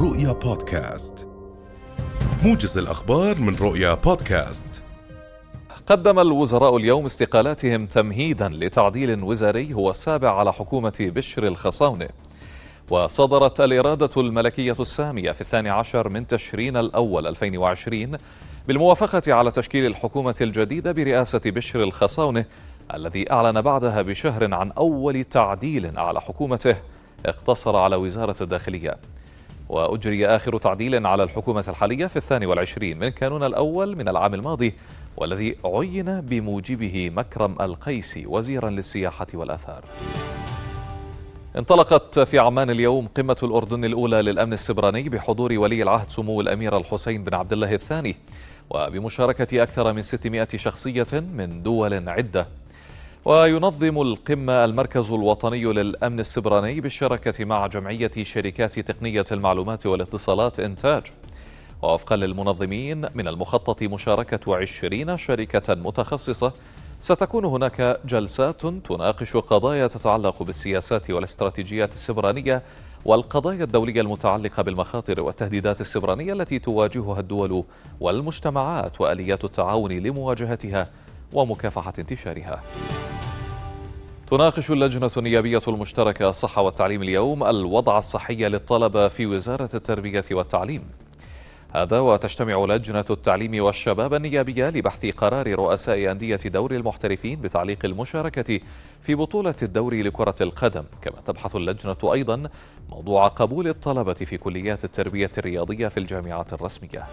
رؤيا بودكاست. موجز الأخبار من رؤيا بودكاست. قدم الوزراء اليوم استقالاتهم تمهيدا لتعديل وزاري هو السابع على حكومة بشر الخصاونة. وصدرت الإرادة الملكية السامية في الثاني عشر من تشرين الأول 2020 بالموافقة على تشكيل الحكومة الجديدة برئاسة بشر الخصاونة الذي أعلن بعدها بشهر عن أول تعديل على حكومته اقتصر على وزارة الداخلية. وأجري آخر تعديل على الحكومة الحالية في الثاني والعشرين من كانون الأول من العام الماضي والذي عين بموجبه مكرم القيسي وزيرا للسياحة والآثار. انطلقت في عمان اليوم قمة الأردن الأولى للأمن السبراني بحضور ولي العهد سمو الأمير الحسين بن عبد الله الثاني وبمشاركة أكثر من 600 شخصية من دول عدة. وينظم القمة المركز الوطني للأمن السبراني بالشراكة مع جمعية شركات تقنية المعلومات والاتصالات إنتاج ووفقا للمنظمين من المخطط مشاركة عشرين شركة متخصصة ستكون هناك جلسات تناقش قضايا تتعلق بالسياسات والاستراتيجيات السبرانية والقضايا الدولية المتعلقة بالمخاطر والتهديدات السبرانية التي تواجهها الدول والمجتمعات وآليات التعاون لمواجهتها ومكافحة انتشارها. تناقش اللجنة النيابية المشتركة الصحة والتعليم اليوم الوضع الصحي للطلبة في وزارة التربية والتعليم. هذا وتجتمع لجنة التعليم والشباب النيابية لبحث قرار رؤساء أندية دوري المحترفين بتعليق المشاركة في بطولة الدوري لكرة القدم، كما تبحث اللجنة أيضا موضوع قبول الطلبة في كليات التربية الرياضية في الجامعات الرسمية.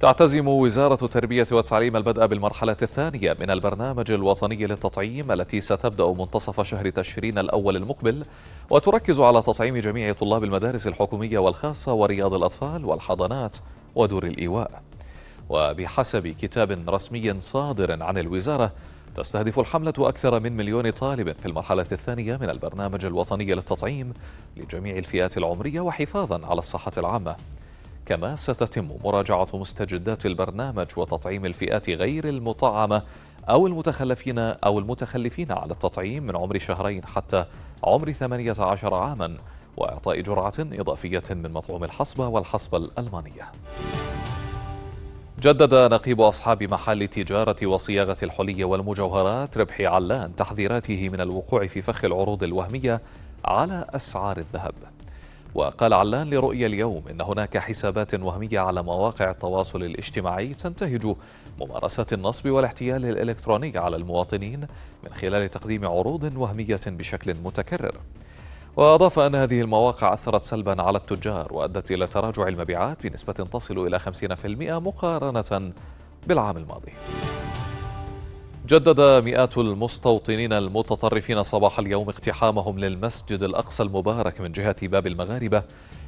تعتزم وزارة التربية والتعليم البدء بالمرحلة الثانية من البرنامج الوطني للتطعيم التي ستبدأ منتصف شهر تشرين الأول المقبل وتركز على تطعيم جميع طلاب المدارس الحكومية والخاصة ورياض الأطفال والحضانات ودور الإيواء. وبحسب كتاب رسمي صادر عن الوزارة تستهدف الحملة أكثر من مليون طالب في المرحلة الثانية من البرنامج الوطني للتطعيم لجميع الفئات العمرية وحفاظا على الصحة العامة. كما ستتم مراجعة مستجدات البرنامج وتطعيم الفئات غير المطعمة أو المتخلفين أو المتخلفين على التطعيم من عمر شهرين حتى عمر 18 عاما وإعطاء جرعة إضافية من مطعوم الحصبة والحصبة الألمانية. جدد نقيب أصحاب محل تجارة وصياغة الحلي والمجوهرات ربحي علان تحذيراته من الوقوع في فخ العروض الوهمية على أسعار الذهب. وقال علان لرؤيا اليوم إن هناك حسابات وهمية على مواقع التواصل الاجتماعي تنتهج ممارسات النصب والاحتيال الإلكتروني على المواطنين من خلال تقديم عروض وهمية بشكل متكرر. وأضاف أن هذه المواقع أثرت سلبا على التجار وأدت إلى تراجع المبيعات بنسبة تصل إلى 50% مقارنة بالعام الماضي. جدد مئات المستوطنين المتطرفين صباح اليوم اقتحامهم للمسجد الأقصى المبارك من جهة باب المغاربة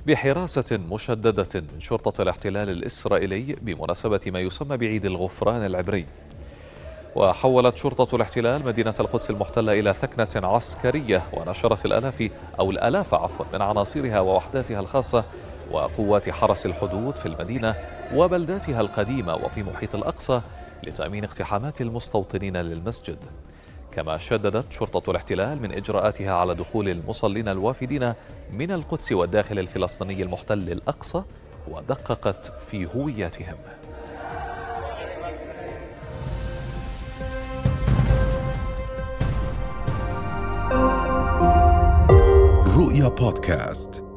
بحراسة مشددة من شرطة الاحتلال الإسرائيلي بمناسبة ما يسمى بعيد الغفران العبري. وحولت شرطة الاحتلال مدينة القدس المحتلة إلى ثكنة عسكرية ونشرت الآلاف أو الآلاف عفوا من عناصرها ووحداتها الخاصة وقوات حرس الحدود في المدينة وبلداتها القديمة وفي محيط الأقصى لتأمين اقتحامات المستوطنين للمسجد. كما شددت شرطة الاحتلال من إجراءاتها على دخول المصلين الوافدين من القدس والداخل الفلسطيني المحتل الأقصى ودققت في هوياتهم. رؤيا بودكاست.